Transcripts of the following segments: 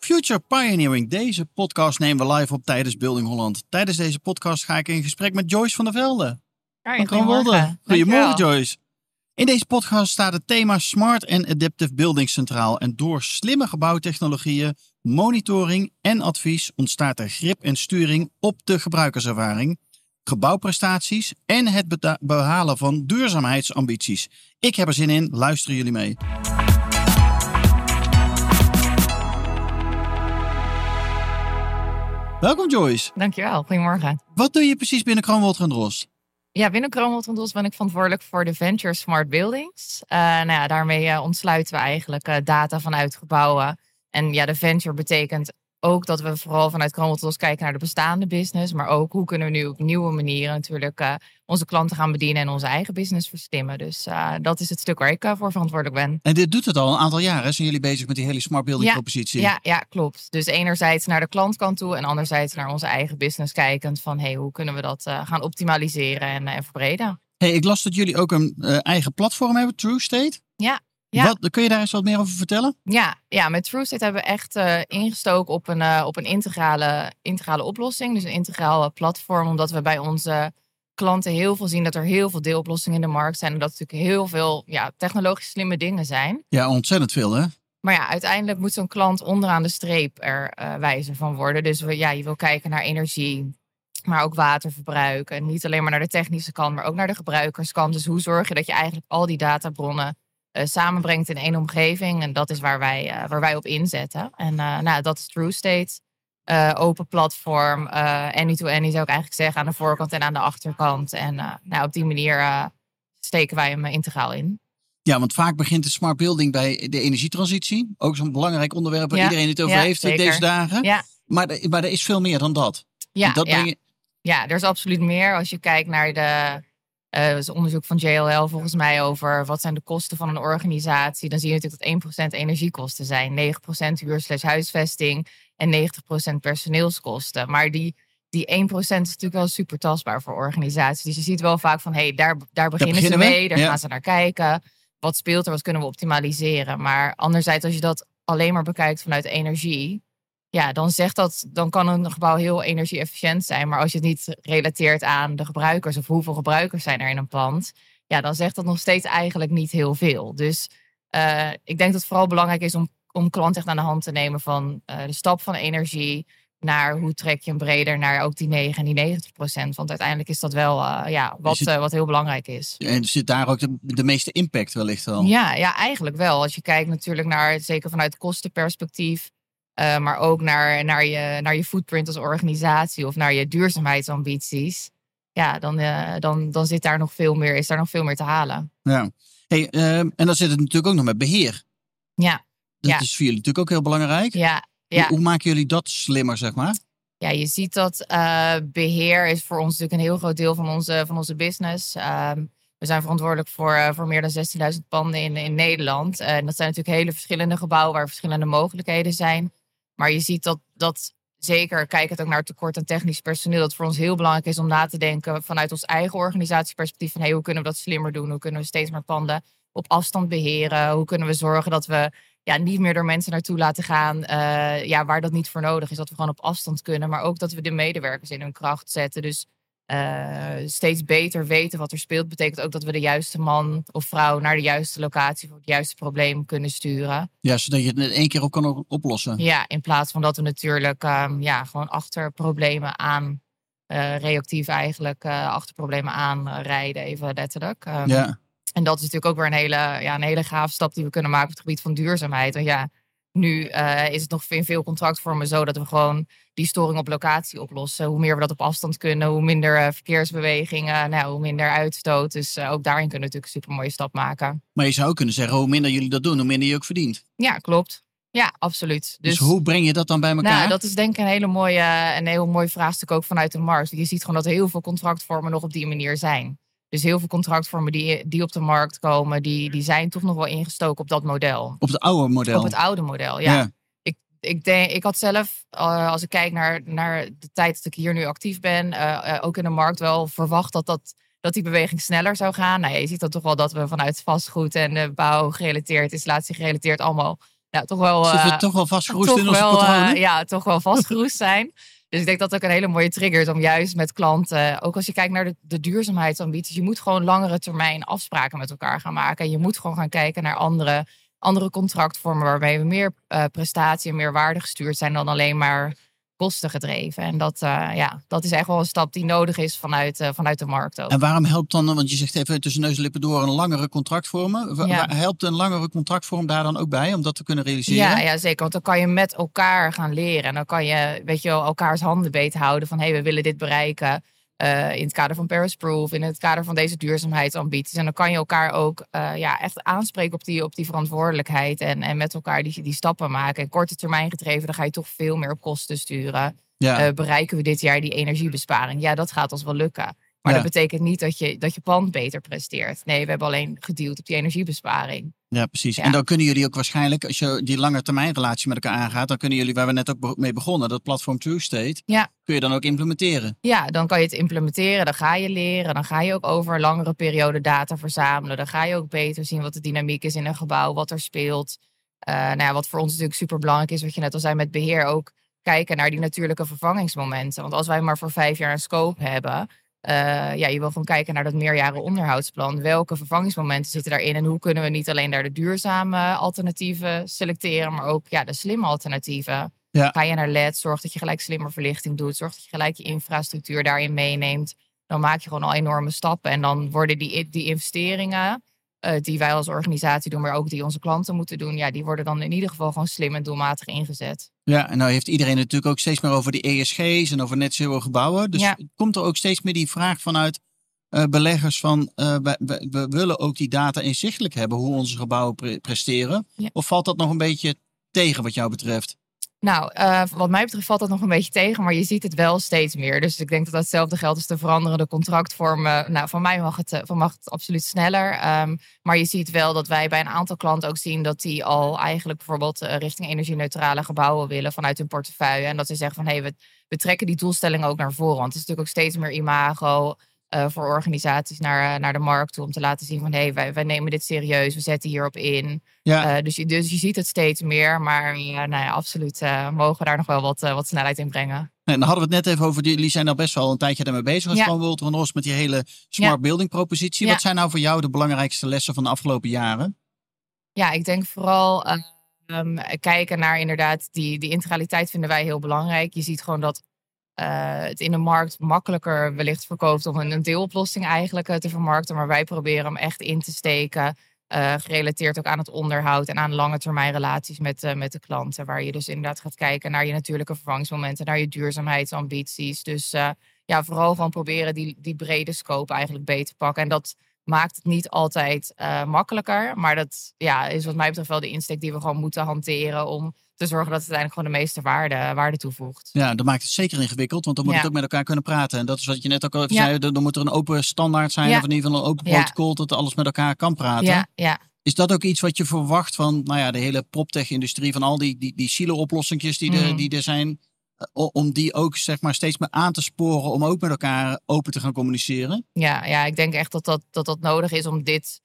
Future Pioneering. Deze podcast nemen we live op tijdens Building Holland. Tijdens deze podcast ga ik in gesprek met Joyce van der Velde. Kroonwolde. Goedemorgen Dankjewel. Joyce. In deze podcast staat het thema Smart en Adaptive Building centraal. En door slimme gebouwtechnologieën, monitoring en advies ontstaat er grip en sturing op de gebruikerservaring, gebouwprestaties en het behalen van duurzaamheidsambities. Ik heb er zin in, luisteren jullie mee. Welkom Joyce. Dankjewel, goedemorgen. Wat doe je precies binnen Kroonwold en Dros? Ja, binnen Kroonwold en Dos ben ik verantwoordelijk voor de Venture Smart Buildings. Eh, nou ja, daarmee eh, ontsluiten we eigenlijk eh, data vanuit gebouwen. En ja, de venture betekent ook dat we vooral vanuit Dos kijken naar de bestaande business. Maar ook hoe kunnen we nu op nieuwe manieren natuurlijk eh, onze klanten gaan bedienen en onze eigen business verslimmen. Dus eh, dat is het stuk waar ik eh, voor verantwoordelijk ben. En dit doet het al een aantal jaren. Zijn jullie bezig met die hele smart building Ja, propositie? Ja, ja, klopt. Dus enerzijds naar de klantkant toe en anderzijds naar onze eigen business kijkend van hey, hoe kunnen we dat gaan optimaliseren en, en verbreden. Hey, ik las dat jullie ook een eigen platform hebben, True State. Ja, ja. Wat, kun je daar eens wat meer over vertellen? Ja, ja met TrueState hebben we echt eh, ingestoken op een, eh, op een integrale, integrale oplossing. Dus een integraal eh, platform, omdat we bij onze klanten heel veel zien dat er heel veel deeloplossingen in de markt zijn. En dat natuurlijk heel veel ja, technologisch slimme dingen zijn. Ja, ontzettend veel hè? Maar ja, uiteindelijk moet zo'n klant onderaan de streep er wijzer van worden. Dus we, ja, je wil kijken naar energie, maar ook waterverbruik. En niet alleen maar naar de technische kant, maar ook naar de gebruikerskant. Dus hoe zorg je dat je eigenlijk al die databronnen eh, samenbrengt in één omgeving? En dat is waar wij, eh, waar wij op inzetten. En eh, nou, dat is TrueState. Eh, open platform, any-to-any zou ik eigenlijk zeggen, aan de voorkant en aan de achterkant. En nou, op die manier steken wij hem integraal in. Ja, want vaak begint de smart building bij de energietransitie. Ook zo'n belangrijk onderwerp waar Ja, iedereen het over ja, heeft zeker. deze dagen. Ja, Maar, er- maar er is veel meer dan dat. ja, dat ja. je- Ja, er is absoluut meer. Als je kijkt naar de eh, er is onderzoek van JLL volgens mij over wat zijn de kosten van een organisatie. Dan zie je natuurlijk dat 1% energiekosten zijn, 9% huur slash huisvesting en 90% personeelskosten. Maar die, die 1% is natuurlijk wel super tastbaar voor organisaties. Dus je ziet wel vaak van, hé, hey, daar, daar beginnen ze beginnen mee, daar ja. gaan ze naar kijken. Wat speelt er, wat kunnen we optimaliseren? Maar anderzijds, als je dat alleen maar bekijkt vanuit energie, ja, dan zegt dat, dan kan een gebouw heel energie-efficiënt zijn. Maar als je het niet relateert aan de gebruikers of hoeveel gebruikers zijn er in een pand, ja, dan zegt dat nog steeds eigenlijk niet heel veel. Dus eh, ik denk dat het vooral belangrijk is om, om klant echt aan de hand te nemen van eh, de stap van energie naar hoe trek je hem breder naar ook die 9 en die 90 procent. Want uiteindelijk is dat wel eh, ja, wat, het- wat heel belangrijk is. En zit daar ook de, de meeste impact wellicht wel. Ja, ja, eigenlijk wel. Als je kijkt natuurlijk naar, zeker vanuit kostenperspectief, eh, maar ook naar, naar, je, naar je footprint als organisatie of naar je duurzaamheidsambities. Ja, dan, eh, dan, dan zit daar nog veel meer, is daar nog veel meer te halen. Ja. Hey, ehm, en dan zit het natuurlijk ook nog met beheer. Ja, Dat Ja. is voor jullie natuurlijk ook heel belangrijk. ja, Hoe, ja. hoe maken jullie dat slimmer, zeg maar? ja je ziet dat eh, beheer is voor ons natuurlijk een heel groot deel van onze, van onze business. Ehm, we zijn verantwoordelijk voor, voor meer dan 16.000 panden in, in Nederland. En dat zijn natuurlijk hele verschillende gebouwen waar verschillende mogelijkheden zijn. Maar je ziet dat, dat zeker, kijk het ook naar tekort aan technisch personeel, dat voor ons heel belangrijk is om na te denken vanuit ons eigen organisatieperspectief van hey, hoe kunnen we dat slimmer doen? Hoe kunnen we steeds meer panden op afstand beheren? Hoe kunnen we zorgen dat we ja, niet meer door mensen naartoe laten gaan eh, ja, waar dat niet voor nodig is? Dat we gewoon op afstand kunnen, maar ook dat we de medewerkers in hun kracht zetten. Dus eh, steeds beter weten wat er speelt, betekent ook dat we de juiste man of vrouw naar de juiste locatie voor het juiste probleem kunnen sturen. Ja, zodat je het in één keer ook kan op- oplossen. Ja, in plaats van dat we natuurlijk ehm, ja, gewoon achter problemen aan, eh, reactief eigenlijk, eh, achter problemen aanrijden, even letterlijk. Ehm, Ja. En dat is natuurlijk ook weer een hele, ja, een hele gaaf stap die we kunnen maken op het gebied van duurzaamheid. Want ja, nu eh, is het nog in veel contractvormen zo dat we gewoon die storing op locatie oplossen. Hoe meer we dat op afstand kunnen, hoe minder eh, verkeersbewegingen, nou, hoe minder uitstoot. Dus eh, ook daarin kunnen we natuurlijk een super mooie stap maken. Maar je zou ook kunnen zeggen, hoe minder jullie dat doen, hoe minder je ook verdient. Ja, klopt. Ja, absoluut. Dus, hoe breng je dat dan bij elkaar? Nou, dat is denk ik een hele mooie, een heel mooi vraagstuk ook vanuit de markt. Je ziet gewoon dat heel veel contractvormen nog op die manier zijn. Dus heel veel contractvormen die, die op de markt komen, die, die zijn toch nog wel ingestoken op dat model. Op het oude model? Op het oude model, ja. Ik, ik, denk, ik had zelf, uh, als ik kijk naar, naar de tijd dat ik hier nu actief ben, uh, ook in de markt wel verwacht dat, dat, dat die beweging sneller zou gaan. Nou, je ziet dan toch wel dat we vanuit vastgoed en bouw gerelateerd, installatie gerelateerd, allemaal nou, toch wel. Zitten we toch wel vastgeroest in onze patronen? ja, toch wel vastgeroest zijn. Dus ik denk dat het ook een hele mooie trigger is om juist met klanten, ook als je kijkt naar de, de duurzaamheidsambities, je moet gewoon langere termijn afspraken met elkaar gaan maken. En je moet gewoon gaan kijken naar andere, andere contractvormen waarmee we meer uh, prestatie en meer waarde gestuurd zijn dan alleen maar kosten gedreven. En dat, uh, ja, dat is echt wel een stap die nodig is vanuit, uh, vanuit de markt ook. En waarom helpt dan, want je zegt even tussen neus en lippen door, een langere contractvorm. Ja. Helpt een langere contractvorm daar dan ook bij om dat te kunnen realiseren? Ja, ja, zeker. Want dan kan je met elkaar gaan leren. En dan kan je, weet je wel, elkaars handen beet houden van hé, hey, we willen dit bereiken. Uh, in het kader van Paris Proof, in het kader van deze duurzaamheidsambities. En dan kan je elkaar ook uh, ja, echt aanspreken op die, op die verantwoordelijkheid en, en met elkaar die, die stappen maken. En korte termijn gedreven, dan ga je toch veel meer op kosten sturen. Ja. Uh, bereiken we dit jaar die energiebesparing? Ja, dat gaat ons wel lukken. Maar ja. dat betekent niet dat je, dat je pand beter presteert. Nee, we hebben alleen gedeeld op die energiebesparing. Ja, precies. Ja. En dan kunnen jullie ook waarschijnlijk, als je die lange termijn relatie met elkaar aangaat, dan kunnen jullie, waar we net ook mee begonnen, dat platform True State, ja. kun je dan ook implementeren. Ja, dan kan je het implementeren, dan ga je leren, dan ga je ook over een langere periode data verzamelen, dan ga je ook beter zien wat de dynamiek is in een gebouw, wat er speelt. Uh, nou ja, wat voor ons natuurlijk super belangrijk is, wat je net al zei met beheer, ook kijken naar die natuurlijke vervangingsmomenten. Want als wij maar voor vijf jaar een scope hebben, uh, ja, je wil gewoon kijken naar dat meerjaren onderhoudsplan. Welke vervangingsmomenten zitten daarin en hoe kunnen we niet alleen daar de duurzame alternatieven selecteren, maar ook ja, de slimme alternatieven. Ja. Ga je naar LED, zorg dat je gelijk slimmer verlichting doet, zorg dat je gelijk je infrastructuur daarin meeneemt. Dan maak je gewoon al enorme stappen en dan worden die, die investeringen uh, die wij als organisatie doen, maar ook die onze klanten moeten doen, ja, die worden dan in ieder geval gewoon slim en doelmatig ingezet. Ja, en nou heeft iedereen natuurlijk ook steeds meer over de ESG's en over net zero gebouwen. Dus ja. komt er ook steeds meer die vraag vanuit uh, beleggers van uh, we, we, we, willen ook die data inzichtelijk hebben hoe onze gebouwen pre presteren. Ja. Of valt dat nog een beetje tegen wat jou betreft? Nou, uh, wat mij betreft valt dat nog een beetje tegen, maar je ziet het wel steeds meer. Dus ik denk dat datzelfde geldt als de veranderende contractvormen. Nou, van mij mag het, van mag het absoluut sneller. Um, maar je ziet wel dat wij bij een aantal klanten ook zien dat die al eigenlijk bijvoorbeeld uh, richting energie-neutrale gebouwen willen vanuit hun portefeuille. En dat ze zeggen van hé, hey, we, we trekken die doelstellingen ook naar voren. Want het is natuurlijk ook steeds meer imago. Uh, voor organisaties naar, uh, naar de markt toe om te laten zien van hé, hey, wij, wij nemen dit serieus, we zetten hierop in. Ja. Uh, dus, je, dus je ziet het steeds meer, maar ja, nou ja, absoluut mogen we daar nog wel wat, wat snelheid in brengen. En dan hadden we het net even over, jullie zijn al best wel een tijdje daarmee bezig als ja. van en Ros met die hele smart building propositie. Wat zijn nou voor jou de belangrijkste lessen van de afgelopen jaren? Ja, ik denk vooral um, kijken naar inderdaad die, die integraliteit vinden wij heel belangrijk. Je ziet gewoon dat het in de markt makkelijker wellicht verkoopt om een, deeloplossing eigenlijk uh, te vermarkten. Maar wij proberen hem echt in te steken. Uh, gerelateerd ook aan het onderhoud en aan lange termijn relaties met, met de klanten. Waar je dus inderdaad gaat kijken naar je natuurlijke vervangsmomenten, naar je duurzaamheidsambities. Dus ja, vooral gewoon proberen die, die brede scope eigenlijk beter te pakken. En dat maakt het niet altijd makkelijker. Maar dat ja, is wat mij betreft wel de insteek die we gewoon moeten hanteren om te zorgen dat het uiteindelijk gewoon de meeste waarde, waarde toevoegt. Ja, dat maakt het zeker ingewikkeld, want dan moet ja. het ook met elkaar kunnen praten. En dat is wat je net ook al even ja. zei, dan moet er een open standaard zijn, ja. of in ieder geval een open protocol, dat alles met elkaar kan praten. Ja, ja. Is dat ook iets wat je verwacht van nou ja, de hele proptech-industrie, van al die, die, die silo-oplossingjes die, mm. die er zijn, om die ook zeg maar steeds meer aan te sporen om ook met elkaar open te gaan communiceren? Ja, ja ik denk echt dat dat, dat, dat nodig is om dit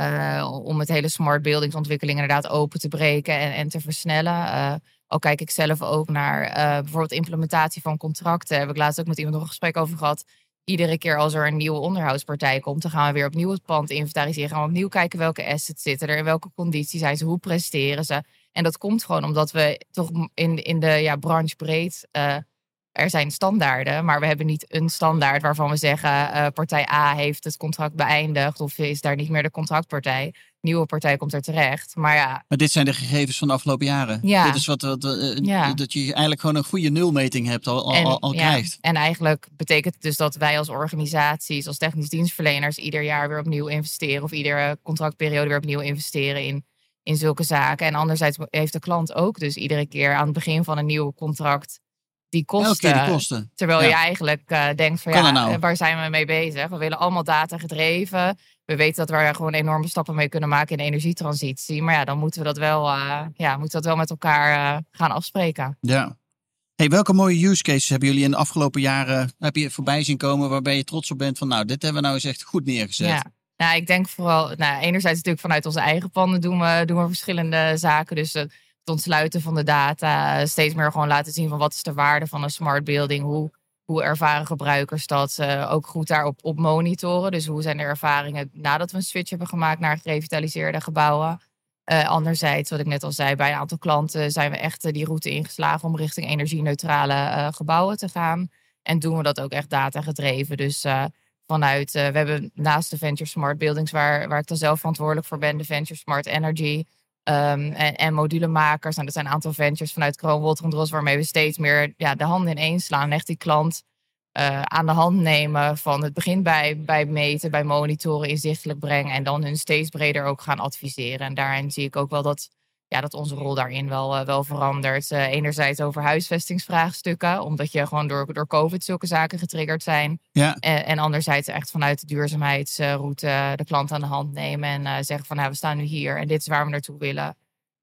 uh, om het hele smart buildingsontwikkeling inderdaad open te breken en, en te versnellen. Uh, al kijk ik zelf ook naar uh, bijvoorbeeld implementatie van contracten. Heb ik laatst ook met iemand nog een gesprek over gehad. Iedere keer als er een nieuwe onderhoudspartij komt, dan gaan we weer opnieuw het pand inventariseren. Gaan we opnieuw kijken welke assets zitten er, in welke conditie zijn ze, hoe presteren ze. En dat komt gewoon omdat we toch in, in de ja, branche breed er zijn standaarden, maar we hebben niet een standaard waarvan we zeggen uh, partij A heeft het contract beëindigd of is daar niet meer de contractpartij. Nieuwe partij komt er terecht. Maar ja. Maar dit zijn de gegevens van de afgelopen jaren. Ja. Dit is wat, wat uh, ja. dat je eigenlijk gewoon een goede nulmeting hebt al, al, en, al, krijgt. En eigenlijk betekent het dus dat wij als organisaties, als technisch dienstverleners, ieder jaar weer opnieuw investeren of iedere contractperiode weer opnieuw investeren in in zulke zaken. En anderzijds heeft de klant ook dus iedere keer aan het begin van een nieuw contract die kosten. Elke keer de kosten. Terwijl Ja. je eigenlijk eh, denkt van Kan ja, nou? waar zijn we mee bezig? We willen allemaal data gedreven. We weten dat we er gewoon enorme stappen mee kunnen maken in de energietransitie. Maar ja, dan moeten we dat wel, eh, ja, moeten we dat wel met elkaar eh, gaan afspreken. Ja. Hey, welke mooie use cases hebben jullie in de afgelopen jaren heb je voorbij zien komen waarbij je trots op bent van nou, dit hebben we nou eens echt goed neergezet. Ja. Nou, ik denk vooral, nou, enerzijds natuurlijk vanuit onze eigen panden doen we, doen we verschillende zaken. Dus het ontsluiten van de data, steeds meer gewoon laten zien van wat is de waarde van een smart building, hoe, hoe ervaren gebruikers dat, eh, ook goed daarop op monitoren. Dus hoe zijn de ervaringen nadat we een switch hebben gemaakt naar gerevitaliseerde gebouwen. Eh, anderzijds, wat ik net al zei, bij een aantal klanten zijn we echt eh, die route ingeslagen om richting energie-neutrale gebouwen te gaan. En doen we dat ook echt data gedreven. Dus vanuit, we hebben naast de Venture Smart Buildings, waar, waar ik dan zelf verantwoordelijk voor ben, de Venture Smart Energy. Ehm, en, en modulemakers. Nou, dat zijn een aantal ventures vanuit Kroon, Wolter en Dros, waarmee we steeds meer ja, de handen ineens slaan. En echt die klant eh, aan de hand nemen van het begin bij, bij meten, bij monitoren, inzichtelijk brengen. En dan hun steeds breder ook gaan adviseren. En daarin zie ik ook wel dat, ja, dat onze rol daarin wel, eh, wel verandert. Eh, enerzijds over huisvestingsvraagstukken, omdat je gewoon door, door COVID zulke zaken getriggerd zijn. Ja. En, en anderzijds echt vanuit de duurzaamheidsroute de klant aan de hand nemen en eh, zeggen van nou, we staan nu hier en dit is waar we naartoe willen.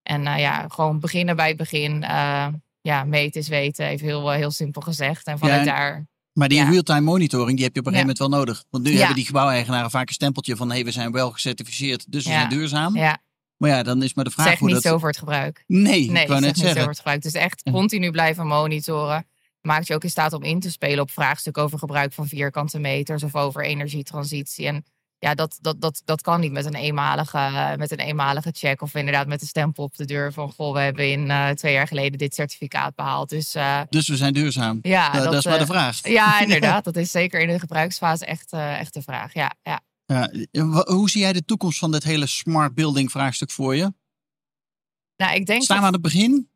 En eh, ja, gewoon beginnen bij het begin. eh, ja, meten is weten, even heel, eh, heel simpel gezegd. En vanuit en- daar, Maar die Ja. real-time monitoring, die heb je op een Ja. gegeven moment wel nodig. Want nu Ja. hebben die gebouweigenaren vaak een stempeltje van hey, we zijn wel gecertificeerd, dus we Ja. zijn duurzaam. ja, Maar ja, dan is maar de vraag zegt hoe niet dat... zo voor het gebruik. Nee, Nee, ik wou net niet zeggen. voor het gebruik. Dus echt continu blijven monitoren. Maakt je ook in staat om in te spelen op vraagstukken over gebruik van vierkante meters of over energietransitie. En ja, dat, dat, dat, dat kan niet met een, eenmalige, met een eenmalige check of inderdaad met een stempel op de deur van goh, we hebben in eh, twee jaar geleden dit certificaat behaald. Dus eh, Dus we zijn duurzaam. ja, dat, dat is maar eh, de vraag. Ja, inderdaad. Dat is zeker in de gebruiksfase echt, eh, echt de vraag. Ja, ja. Ja, hoe zie jij de toekomst van dit hele smart building vraagstuk voor je? Nou, ik denk Staan we aan het begin?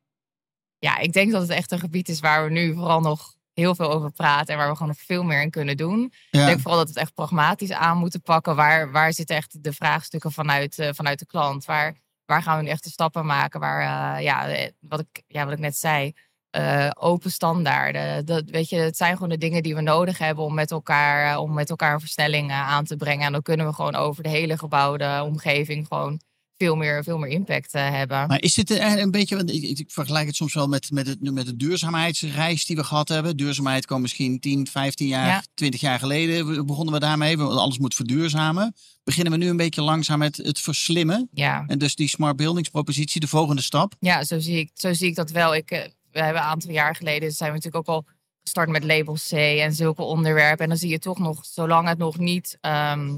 ja, ik denk dat het echt een gebied is waar we nu vooral nog heel veel over praten en waar we gewoon nog veel meer in kunnen doen. Ik denk vooral dat we het echt pragmatisch aan moeten pakken. Waar, waar zitten echt de vraagstukken vanuit, eh, vanuit de klant? Waar, waar gaan we nu echt de stappen maken? Waar, eh, ja, eh, wat ik, ja, wat ik net zei, eh, open standaarden. Dat, weet je, het zijn gewoon de dingen die we nodig hebben om met elkaar, eh, om met elkaar een versnelling aan te brengen. En dan kunnen we gewoon over de hele gebouwde omgeving gewoon veel meer, veel meer impact eh, hebben. Maar is dit een, een beetje, want ik, ik vergelijk het soms wel met, met, het, met de duurzaamheidsreis die we gehad hebben. Duurzaamheid kwam misschien 10, 15 jaar, Ja. 20 jaar geleden we- begonnen we daarmee. Want alles moet verduurzamen. Beginnen we nu een beetje langzaam met het verslimmen. Ja. En dus die smart buildings propositie, de volgende stap. Ja, zo zie ik, zo zie ik dat wel. Ik, we hebben een aantal jaar geleden zijn we natuurlijk ook al gestart met label C en zulke onderwerpen. En dan zie je toch nog, zolang het nog niet ehm,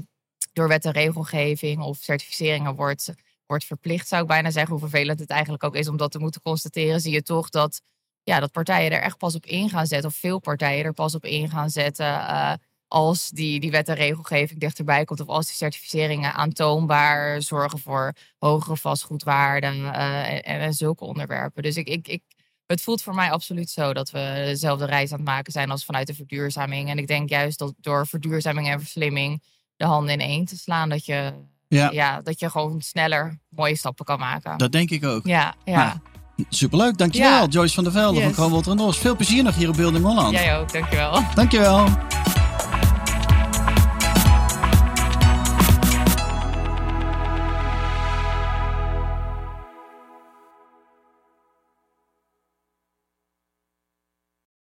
door wet en regelgeving of certificeringen wordt, wordt verplicht, zou ik bijna zeggen, hoe vervelend het eigenlijk ook is om dat te moeten constateren, zie je toch dat, ja, dat partijen er echt pas op in gaan zetten, of veel partijen er pas op in gaan zetten. eh, als die, die wet en regelgeving dichterbij komt, of als die certificeringen aantoonbaar zorgen voor hogere vastgoedwaarden eh, en, en zulke onderwerpen. Dus ik, ik, ik, het voelt voor mij absoluut zo dat we dezelfde reis aan het maken zijn als vanuit de verduurzaming. En ik denk juist dat door verduurzaming en verslimming de handen in één te slaan, dat je, Ja, ja. dat je gewoon sneller mooie stappen kan maken. dat denk ik ook. ja, ja. Ja. Superleuk, dankjewel Ja. Joyce van der Velde van. Kroonwolter en. Veel plezier nog hier op Building Holland. Jij ook, dankjewel. Dankjewel.